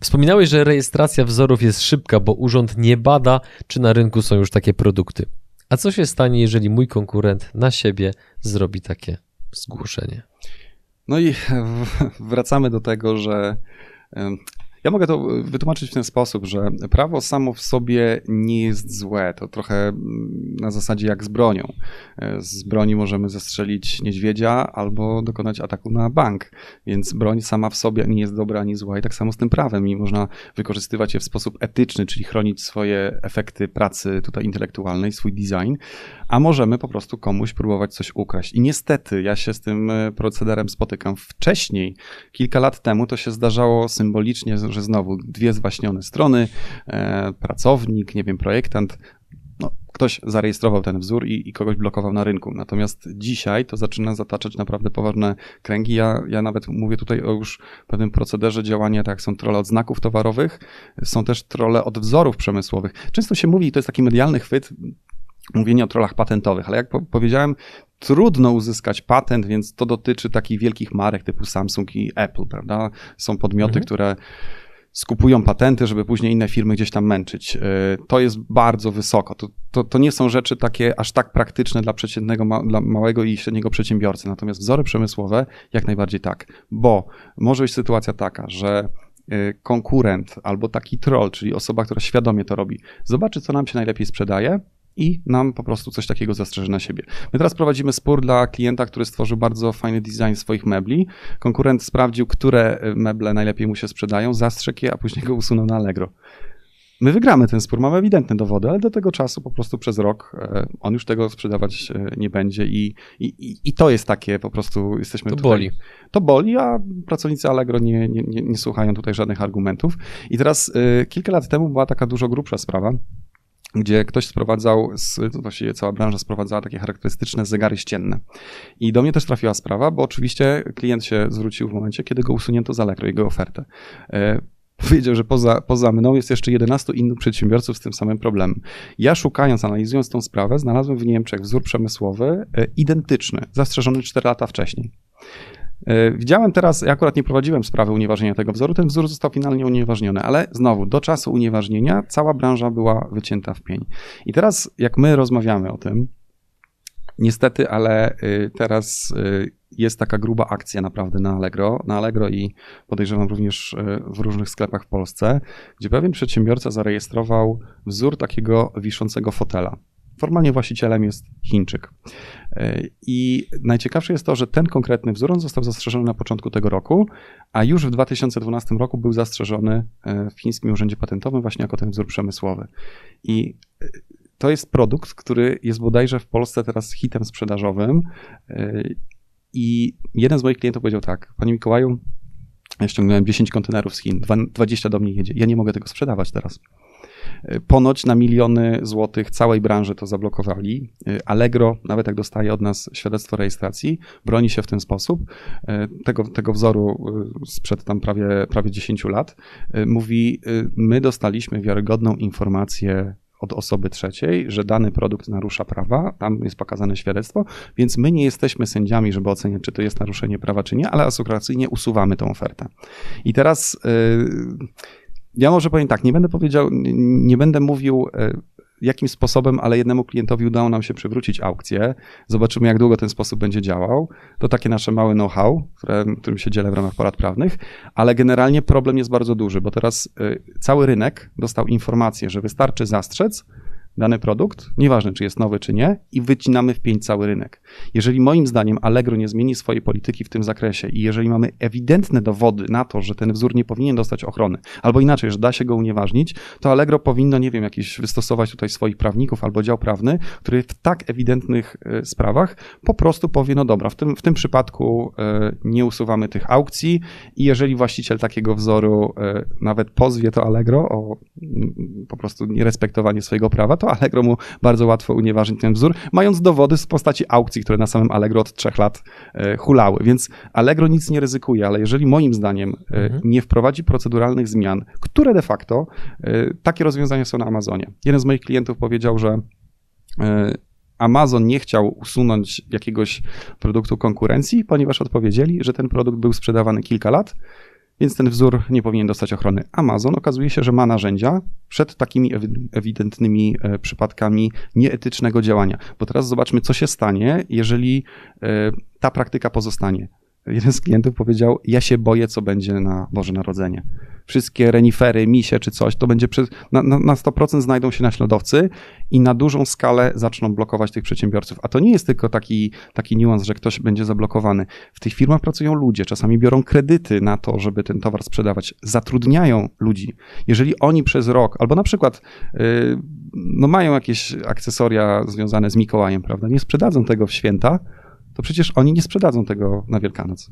Wspominałeś, że rejestracja wzorów jest szybka, bo urząd nie bada, czy na rynku są już takie produkty. A co się stanie, jeżeli mój konkurent na siebie zrobi takie zgłoszenie? No i wracamy do tego, że ja mogę to wytłumaczyć w ten sposób, że prawo samo w sobie nie jest złe. To trochę mm, na zasadzie jak z bronią. E, z broni możemy zestrzelić niedźwiedzia albo dokonać ataku na bank. Więc broń sama w sobie nie jest dobra ani zła. I tak samo z tym prawem. I można wykorzystywać je w sposób etyczny, czyli chronić swoje efekty pracy tutaj intelektualnej, swój design, a możemy po prostu komuś próbować coś ukraść. I niestety ja się z tym e, procederem spotykam wcześniej. Kilka lat temu to się zdarzało symbolicznie, że znowu dwie zwaśnione strony, e, pracownik, nie wiem, projektant ktoś zarejestrował ten wzór i, i, kogoś blokował na rynku. Natomiast dzisiaj to zaczyna zataczać naprawdę poważne kręgi. Ja, ja nawet mówię tutaj o już pewnym procederze działania, tak jak są trolle od znaków towarowych, są też trolle od wzorów przemysłowych. Często się mówi, to jest taki medialny chwyt, mówienie o trollach patentowych, ale jak po powiedziałem, trudno uzyskać patent, więc to dotyczy takich wielkich marek typu Samsung i Apple, prawda? Są podmioty, mhm. które skupują patenty, żeby później inne firmy gdzieś tam męczyć. E, to jest bardzo wysoko. To, to, to nie są rzeczy takie aż tak praktyczne dla przeciętnego, dla małego i średniego przedsiębiorcy. Natomiast wzory przemysłowe jak najbardziej tak, bo może być sytuacja taka, że e, konkurent albo taki troll, czyli osoba, która świadomie to robi, zobaczy, co nam się najlepiej sprzedaje, i nam po prostu coś takiego zastrzeży na siebie. My teraz prowadzimy spór dla klienta, który stworzył bardzo fajny design swoich mebli. Konkurent sprawdził, które meble najlepiej mu się sprzedają, zastrzegł je, a później go usunął na Allegro. My wygramy ten spór, mamy ewidentne dowody, ale do tego czasu po prostu przez rok e, on już tego sprzedawać e, nie będzie i, i, i to jest takie po prostu jesteśmy to tutaj. boli. To boli, a pracownicy Allegro nie, nie, nie, nie słuchają tutaj żadnych argumentów. I teraz y, kilka lat temu była taka dużo grubsza sprawa, gdzie ktoś sprowadzał, to właściwie cała branża sprowadzała takie charakterystyczne zegary ścienne. I do mnie też trafiła sprawa, bo oczywiście klient się zwrócił w momencie, kiedy go usunięto z Allegro, jego ofertę. E, powiedział, że poza, poza mną jest jeszcze 11 innych przedsiębiorców z tym samym problemem. Ja szukając, analizując tą sprawę, znalazłem w Niemczech wzór przemysłowy e, identyczny, zastrzeżony 4 lata wcześniej. E, widziałem teraz, ja akurat nie prowadziłem sprawy unieważnienia tego wzoru, ten wzór został finalnie unieważniony, ale znowu, do czasu unieważnienia cała branża była wycięta w pień. I teraz, jak my rozmawiamy o tym, niestety, ale y, teraz y, jest taka gruba akcja naprawdę na Allegro, na Allegro i podejrzewam również y, w różnych sklepach w Polsce, gdzie pewien przedsiębiorca zarejestrował wzór takiego wiszącego fotela. Formalnie właścicielem jest Chińczyk. E, I najciekawsze jest to, że ten konkretny wzór został zastrzeżony na początku tego roku, a już w 2012 roku był zastrzeżony e, w chińskim urzędzie patentowym właśnie jako ten wzór przemysłowy. I e, to jest produkt, który jest bodajże w Polsce teraz hitem sprzedażowym. I jeden z moich klientów powiedział tak, panie Mikołaju, ja ściągnąłem 10 kontenerów z Chin, 20 do mnie jedzie. Ja nie mogę tego sprzedawać teraz. Ponoć na miliony złotych całej branży to zablokowali. Allegro, nawet jak dostaje od nas świadectwo rejestracji, broni się w ten sposób. Tego, tego wzoru y, sprzed tam prawie, prawie 10 lat. Mówi, y, my dostaliśmy wiarygodną informację od osoby trzeciej, że dany produkt narusza prawa, tam jest pokazane świadectwo, więc my nie jesteśmy sędziami, żeby oceniać, czy to jest naruszenie prawa, czy nie, ale asekuracyjnie usuwamy tą ofertę. I teraz. Yy, ja może powiem tak, nie będę powiedział, nie będę mówił e, jakim sposobem, ale jednemu klientowi udało nam się przywrócić aukcję. Zobaczymy, jak długo ten sposób będzie działał. To takie nasze małe know-how, którym się dzielę w ramach porad prawnych, ale generalnie problem jest bardzo duży, bo teraz e, cały rynek dostał informację, że wystarczy zastrzec, dany produkt, nieważne czy jest nowy czy nie, i wycinamy w pięć cały rynek. Jeżeli moim zdaniem Allegro nie zmieni swojej polityki w tym zakresie i jeżeli mamy ewidentne dowody na to, że ten wzór nie powinien dostać ochrony, albo inaczej, że da się go unieważnić, to Allegro powinno, nie wiem, jakiś wystosować tutaj swoich prawników albo dział prawny, który w tak ewidentnych e, sprawach po prostu powie, no dobra, w tym, w tym przypadku e, nie usuwamy tych aukcji i jeżeli właściciel takiego wzoru e, nawet pozwie to Allegro o po prostu nierespektowanie swojego prawa, to Allegro mu bardzo łatwo unieważnić ten wzór, mając dowody w postaci aukcji, które na samym Allegro od trzech lat e, hulały. Więc Allegro nic nie ryzykuje, ale jeżeli moim zdaniem e, mhm. nie wprowadzi proceduralnych zmian, które de facto e, takie rozwiązania są na Amazonie. Jeden z moich klientów powiedział, że Amazon nie chciał usunąć jakiegoś produktu konkurencji, ponieważ odpowiedzieli, że ten produkt był sprzedawany kilka lat więc ten wzór nie powinien dostać ochrony. Amazon okazuje się, że ma narzędzia przed takimi ewidentnymi e, przypadkami nieetycznego działania. Bo teraz zobaczmy, co się stanie, jeżeli e, ta praktyka pozostanie. Jeden z klientów powiedział: Ja się boję, co będzie na Boże Narodzenie wszystkie renifery, misie czy coś, to będzie na, na, na 100% znajdą się naśladowcy i na dużą skalę zaczną blokować tych przedsiębiorców. A to nie jest tylko taki, taki niuans, że ktoś będzie zablokowany. W tych firmach pracują ludzie, czasami biorą kredyty na to, żeby ten towar sprzedawać, zatrudniają ludzi. Jeżeli oni przez rok, albo na przykład yy, no mają jakieś akcesoria związane z Mikołajem, prawda, nie sprzedadzą tego w święta, to przecież oni nie sprzedadzą tego na Wielkanoc.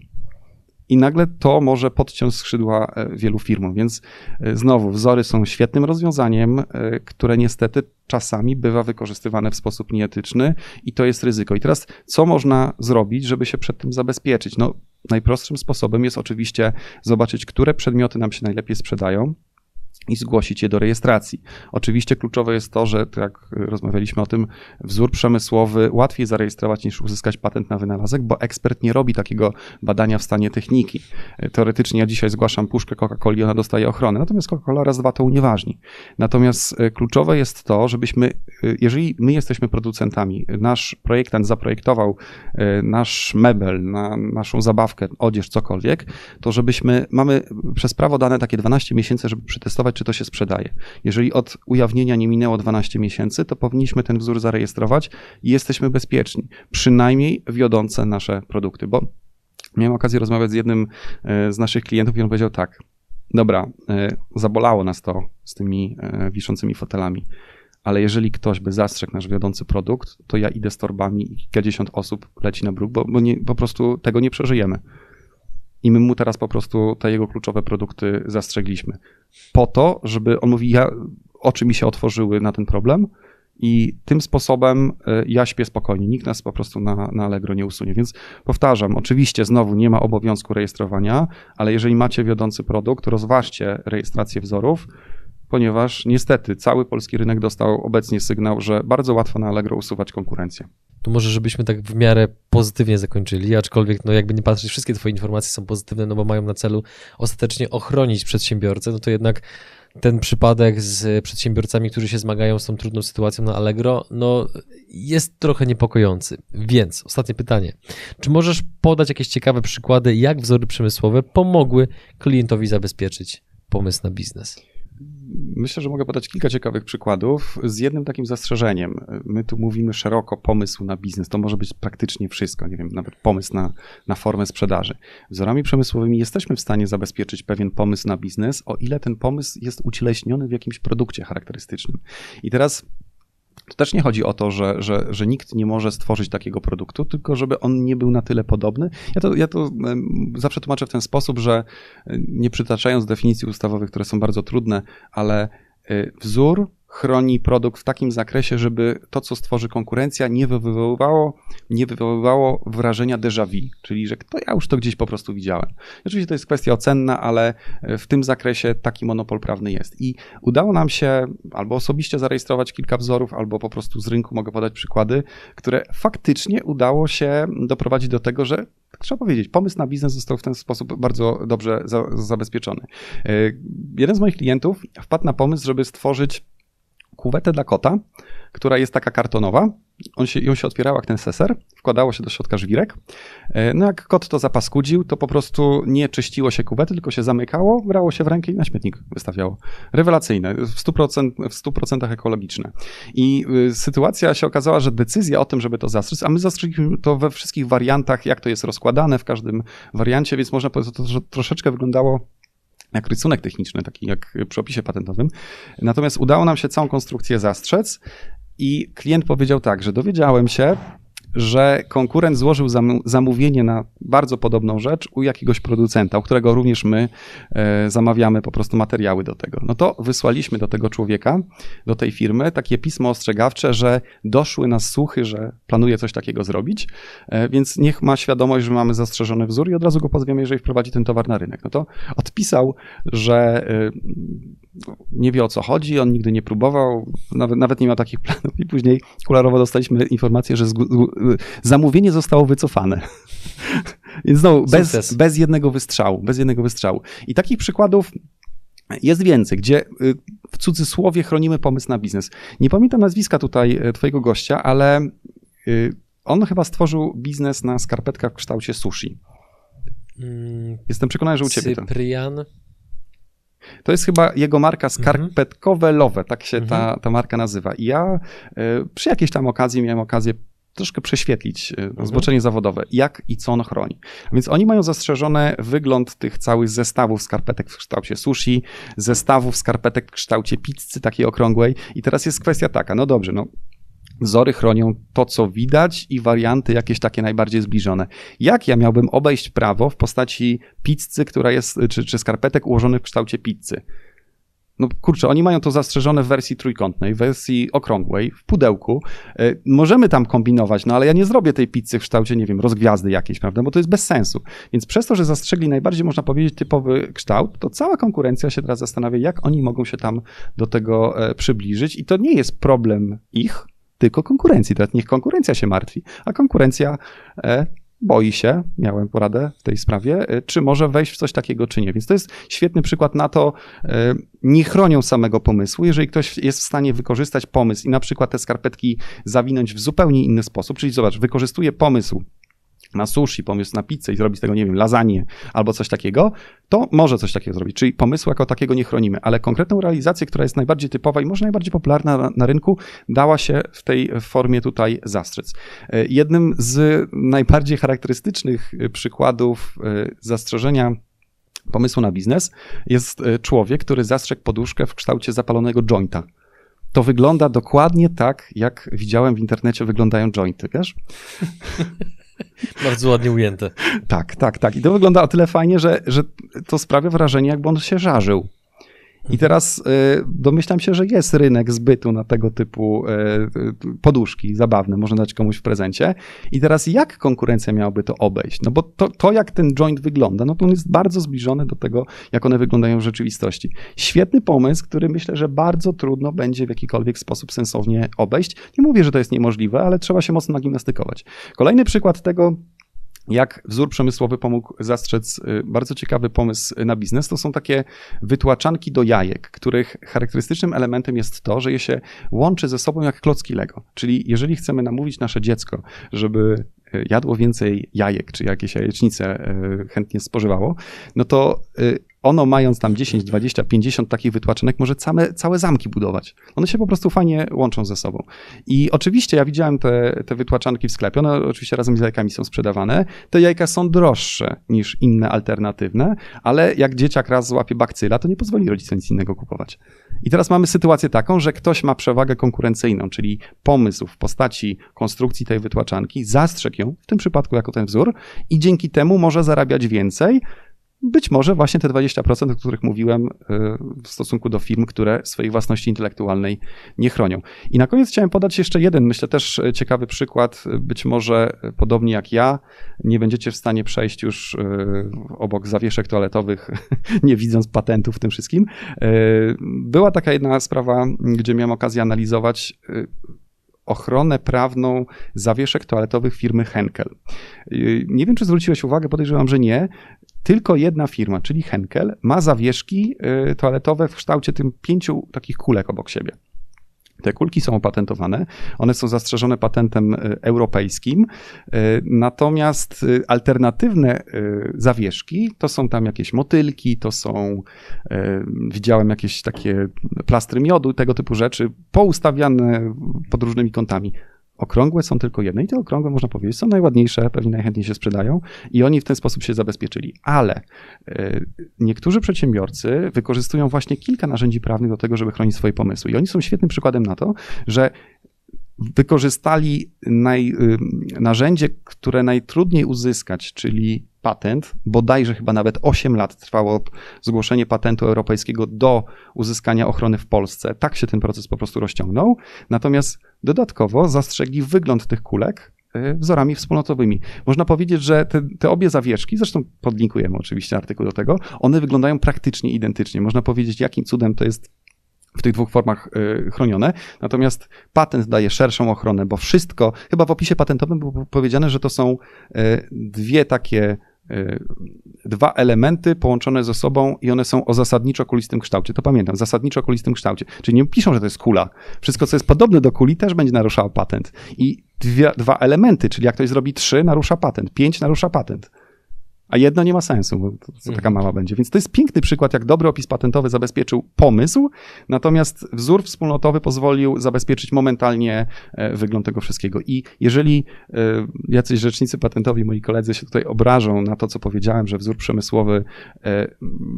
I nagle to może podciąć skrzydła e, wielu firmom. Więc e, znowu, wzory są świetnym rozwiązaniem, e, które niestety czasami bywa wykorzystywane w sposób nieetyczny i to jest ryzyko. I teraz, co można zrobić, żeby się przed tym zabezpieczyć? No, najprostszym sposobem jest oczywiście zobaczyć, które przedmioty nam się najlepiej sprzedają, i zgłosić je do rejestracji. Oczywiście kluczowe jest to, że tak jak rozmawialiśmy o tym, wzór przemysłowy łatwiej zarejestrować niż uzyskać patent na wynalazek, bo ekspert nie robi takiego badania w stanie techniki. Teoretycznie ja dzisiaj zgłaszam puszkę Coca-Coli, ona dostaje ochronę, natomiast Coca-Cola raz, dwa to unieważni. Natomiast e, kluczowe jest to, żebyśmy, e, jeżeli my jesteśmy producentami, nasz projektant zaprojektował e, nasz mebel, na naszą zabawkę, odzież, cokolwiek, to żebyśmy, mamy przez prawo dane takie 12 miesięcy, żeby przetestować czy to się sprzedaje. Jeżeli od ujawnienia nie minęło 12 miesięcy, to powinniśmy ten wzór zarejestrować i jesteśmy bezpieczni. Przynajmniej wiodące nasze produkty, bo miałem okazję rozmawiać z jednym e, z naszych klientów i on powiedział tak, dobra, e, zabolało nas to z tymi e, wiszącymi fotelami, ale jeżeli ktoś by zastrzegł nasz wiodący produkt, to ja idę z torbami i kilkadziesiąt osób leci na bruk, bo, bo nie, po prostu tego nie przeżyjemy i my mu teraz po prostu te jego kluczowe produkty zastrzegliśmy. Po to, żeby on mówi, ja, oczy mi się otworzyły na ten problem i tym sposobem e, ja śpię spokojnie. Nikt nas po prostu na, na Allegro nie usunie. Więc powtarzam, oczywiście znowu nie ma obowiązku rejestrowania, ale jeżeli macie wiodący produkt, rozważcie rejestrację wzorów, ponieważ niestety cały polski rynek dostał obecnie sygnał, że bardzo łatwo na Allegro usuwać konkurencję. To może, żebyśmy tak w miarę pozytywnie zakończyli, aczkolwiek, no jakby nie patrzeć, wszystkie Twoje informacje są pozytywne, no bo mają na celu ostatecznie ochronić przedsiębiorcę, no to jednak ten przypadek z przedsiębiorcami, którzy się zmagają z tą trudną sytuacją na Allegro, no jest trochę niepokojący. Więc ostatnie pytanie. Czy możesz podać jakieś ciekawe przykłady, jak wzory przemysłowe pomogły klientowi zabezpieczyć pomysł na biznes? Myślę, że mogę podać kilka ciekawych przykładów z jednym takim zastrzeżeniem. My tu mówimy szeroko pomysł na biznes. To może być praktycznie wszystko, nie wiem, nawet pomysł na, na formę sprzedaży. Wzorami przemysłowymi jesteśmy w stanie zabezpieczyć pewien pomysł na biznes, o ile ten pomysł jest ucieleśniony w jakimś produkcie charakterystycznym. I teraz to też nie chodzi o to, że, że, że nikt nie może stworzyć takiego produktu, tylko żeby on nie był na tyle podobny. Ja to, ja to zawsze tłumaczę w ten sposób, że nie przytaczając definicji ustawowych, które są bardzo trudne, ale e, wzór chroni produkt w takim zakresie, żeby to, co stworzy konkurencja, nie wywoływało, nie wywoływało wrażenia déjà vu, czyli że to ja już to gdzieś po prostu widziałem. Oczywiście to jest kwestia ocenna, ale w tym zakresie taki monopol prawny jest. I udało nam się albo osobiście zarejestrować kilka wzorów, albo po prostu z rynku mogę podać przykłady, które faktycznie udało się doprowadzić do tego, że tak trzeba powiedzieć, pomysł na biznes został w ten sposób bardzo dobrze za, zabezpieczony. E, jeden z moich klientów wpadł na pomysł, żeby stworzyć kuwetę dla kota, która jest taka kartonowa. On się, ją się otwierała jak ten seser, wkładało się do środka żwirek. E, no jak kot to zapaskudził, to po prostu nie czyściło się kuwety, tylko się zamykało, brało się w rękę i na śmietnik wystawiało. Rewelacyjne, w 100%, w 100% ekologiczne. I y, sytuacja się okazała, że decyzja o tym, żeby to zastrzec, a my zastrzegliśmy to we wszystkich wariantach, jak to jest rozkładane w każdym wariancie, więc można powiedzieć, że to troszeczkę wyglądało jak rysunek techniczny, taki jak przy opisie patentowym. Natomiast udało nam się całą konstrukcję zastrzec i klient powiedział tak, że dowiedziałem się, że konkurent złożył zamówienie na bardzo podobną rzecz u jakiegoś producenta, u którego również my e, zamawiamy po prostu materiały do tego. No to wysłaliśmy do tego człowieka, do tej firmy, takie pismo ostrzegawcze, że doszły nas słuchy, że planuje coś takiego zrobić, e, więc niech ma świadomość, że mamy zastrzeżony wzór i od razu go pozwiemy, jeżeli wprowadzi ten towar na rynek. No to odpisał, że e, nie wie o co chodzi, on nigdy nie próbował, nawet, nawet nie miał takich planów i później kularowo dostaliśmy informację, że zamówienie zostało wycofane. Więc znowu, bez, bez jednego wystrzału, bez jednego wystrzału. I takich przykładów jest więcej, gdzie y, w cudzysłowie chronimy pomysł na biznes. Nie pamiętam nazwiska tutaj e, twojego gościa, ale y, on chyba stworzył biznes na skarpetkach w kształcie sushi. Mm, Jestem przekonany, że u ciebie Cyprian. to. To jest chyba jego marka mhm. skarpetkowe Love, tak się ta, mhm. ta marka nazywa. I ja y, przy jakiejś tam okazji miałem okazję troszkę prześwietlić y, mhm. zboczenie zawodowe, jak i co on chroni. Więc oni mają zastrzeżone wygląd tych całych zestawów skarpetek w kształcie sushi, zestawów skarpetek w kształcie pizzy takiej okrągłej i teraz jest kwestia taka, no dobrze, no Wzory chronią to, co widać i warianty jakieś takie najbardziej zbliżone. Jak ja miałbym obejść prawo w postaci pizzy, która jest, czy, czy skarpetek ułożonych w kształcie pizzy? No kurczę, oni mają to zastrzeżone w wersji trójkątnej, w wersji okrągłej, w pudełku. E, możemy tam kombinować, no ale ja nie zrobię tej pizzy w kształcie, nie wiem, rozgwiazdy jakiejś, prawda, bo to jest bez sensu. Więc przez to, że zastrzegli najbardziej, można powiedzieć, typowy kształt, to cała konkurencja się teraz zastanawia, jak oni mogą się tam do tego e, przybliżyć i to nie jest problem ich, tylko konkurencji. Teraz niech konkurencja się martwi, a konkurencja e, boi się, miałem poradę w tej sprawie, e, czy może wejść w coś takiego, czy nie. Więc to jest świetny przykład na to, e, nie chronią samego pomysłu. Jeżeli ktoś jest w stanie wykorzystać pomysł i na przykład te skarpetki zawinąć w zupełnie inny sposób, czyli zobacz, wykorzystuje pomysł na sushi, pomysł na pizzę i zrobić z tego, nie wiem, lasagne albo coś takiego, to może coś takiego zrobić. Czyli pomysłu jako takiego nie chronimy, ale konkretną realizację, która jest najbardziej typowa i może najbardziej popularna na, na rynku, dała się w tej formie tutaj zastrzec. E, jednym z najbardziej charakterystycznych e, przykładów e, zastrzeżenia pomysłu na biznes jest człowiek, który zastrzegł poduszkę w kształcie zapalonego jointa. To wygląda dokładnie tak, jak widziałem w internecie wyglądają jointy, wiesz? Bardzo ładnie ujęte. Tak, tak, tak. I to wygląda o tyle fajnie, że, że to sprawia wrażenie, jakby on się żarzył. I teraz y, domyślam się, że jest rynek zbytu na tego typu y, y, poduszki zabawne, można dać komuś w prezencie. I teraz jak konkurencja miałaby to obejść? No bo to, to jak ten joint wygląda, no to on jest bardzo zbliżony do tego, jak one wyglądają w rzeczywistości. Świetny pomysł, który myślę, że bardzo trudno będzie w jakikolwiek sposób sensownie obejść. Nie mówię, że to jest niemożliwe, ale trzeba się mocno nagimnastykować. Kolejny przykład tego, jak wzór przemysłowy pomógł zastrzec y, bardzo ciekawy pomysł na biznes, to są takie wytłaczanki do jajek, których charakterystycznym elementem jest to, że je się łączy ze sobą jak klocki Lego. Czyli jeżeli chcemy namówić nasze dziecko, żeby y, jadło więcej jajek, czy jakieś jajecznice y, chętnie spożywało, no to ono mając tam 10, 20, 50 takich wytłaczonek może całe, całe zamki budować. One się po prostu fajnie łączą ze sobą. I oczywiście ja widziałem te, te wytłaczanki w sklepie, one oczywiście razem z jajkami są sprzedawane. Te jajka są droższe niż inne alternatywne, ale jak dzieciak raz złapie bakcyla, to nie pozwoli rodzicom nic innego kupować. I teraz mamy sytuację taką, że ktoś ma przewagę konkurencyjną, czyli pomysł w postaci konstrukcji tej wytłaczanki, zastrzegł ją, w tym przypadku jako ten wzór, i dzięki temu może zarabiać więcej, być może właśnie te 20%, o których mówiłem y, w stosunku do firm, które swojej własności intelektualnej nie chronią. I na koniec chciałem podać jeszcze jeden, myślę też ciekawy przykład. Być może podobnie jak ja, nie będziecie w stanie przejść już y, obok zawieszek toaletowych, nie widząc patentów w tym wszystkim. Y, była taka jedna sprawa, gdzie miałem okazję analizować ochronę prawną zawieszek toaletowych firmy Henkel. Nie wiem, czy zwróciłeś uwagę, podejrzewam, że nie tylko jedna firma, czyli Henkel, ma zawieszki y, toaletowe w kształcie tym pięciu takich kulek obok siebie. Te kulki są opatentowane, one są zastrzeżone patentem y, europejskim, y, natomiast alternatywne zawieszki to są tam jakieś motylki, to są, widziałem jakieś takie plastry miodu, tego typu rzeczy, poustawiane pod różnymi kątami. Okrągłe są tylko jedne i te okrągłe, można powiedzieć, są najładniejsze, pewnie najchętniej się sprzedają i oni w ten sposób się zabezpieczyli. Ale y, niektórzy przedsiębiorcy wykorzystują właśnie kilka narzędzi prawnych do tego, żeby chronić swoje pomysły. I oni są świetnym przykładem na to, że wykorzystali naj, y, narzędzie, które najtrudniej uzyskać, czyli patent, bodajże chyba nawet 8 lat trwało zgłoszenie patentu europejskiego do uzyskania ochrony w Polsce. Tak się ten proces po prostu rozciągnął. Natomiast dodatkowo zastrzegli wygląd tych kulek y, wzorami wspólnotowymi. Można powiedzieć, że te, te, obie zawieszki, zresztą podlinkujemy oczywiście artykuł do tego, one wyglądają praktycznie identycznie. Można powiedzieć, jakim cudem to jest w tych dwóch formach y, chronione. Natomiast patent daje szerszą ochronę, bo wszystko, chyba w opisie patentowym było powiedziane, że to są y, dwie takie y, dwa elementy połączone ze sobą i one są o zasadniczo kulistym kształcie. To pamiętam, zasadniczo kulistym kształcie. Czyli nie piszą, że to jest kula. Wszystko, co jest podobne do kuli, też będzie naruszało patent. I dwie, dwa elementy, czyli jak ktoś zrobi trzy, narusza patent. Pięć narusza patent a jedno nie ma sensu, bo taka mhm. mała będzie. Więc to jest piękny przykład, jak dobry opis patentowy zabezpieczył pomysł, natomiast wzór wspólnotowy pozwolił zabezpieczyć momentalnie e, wygląd tego wszystkiego. I jeżeli e, jacyś rzecznicy patentowi, moi koledzy się tutaj obrażą na to, co powiedziałem, że wzór przemysłowy e,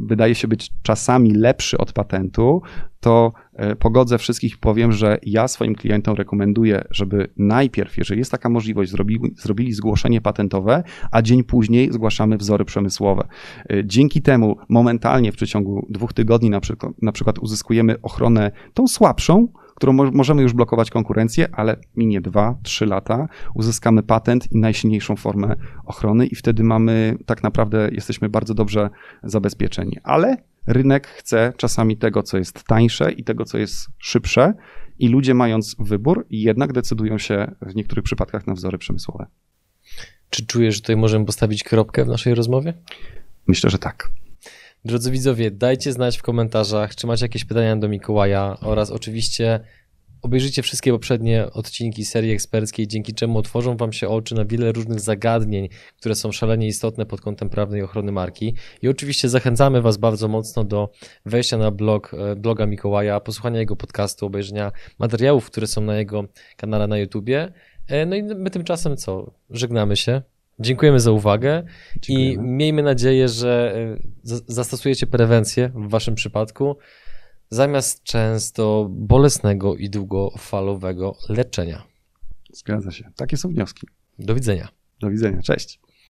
wydaje się być czasami lepszy od patentu, to pogodzę wszystkich i powiem, że ja swoim klientom rekomenduję, żeby najpierw, jeżeli jest taka możliwość, zrobili, zrobili zgłoszenie patentowe, a dzień później zgłaszamy wzory przemysłowe. E, dzięki temu momentalnie w przeciągu dwóch tygodni na przykład, na przykład uzyskujemy ochronę tą słabszą, którą mo możemy już blokować konkurencję, ale minie 2-3 lata, uzyskamy patent i najsilniejszą formę ochrony i wtedy mamy, tak naprawdę jesteśmy bardzo dobrze zabezpieczeni. Ale rynek chce czasami tego, co jest tańsze i tego, co jest szybsze i ludzie mając wybór jednak decydują się w niektórych przypadkach na wzory przemysłowe. Czy czujesz, że tutaj możemy postawić kropkę w naszej rozmowie? Myślę, że tak. Drodzy widzowie, dajcie znać w komentarzach, czy macie jakieś pytania do Mikołaja oraz oczywiście obejrzyjcie wszystkie poprzednie odcinki serii eksperckiej, dzięki czemu otworzą Wam się oczy na wiele różnych zagadnień, które są szalenie istotne pod kątem prawnej ochrony marki. I oczywiście zachęcamy Was bardzo mocno do wejścia na blog, e, bloga Mikołaja, posłuchania jego podcastu, obejrzenia materiałów, które są na jego kanale na YouTubie. E, no i my tymczasem co? Żegnamy się. Dziękujemy za uwagę Dziękujemy. i miejmy nadzieję, że e, zastosujecie prewencję w Waszym przypadku zamiast często bolesnego i długofalowego leczenia. Zgadza się. Takie są wnioski. Do widzenia. Do widzenia. Cześć.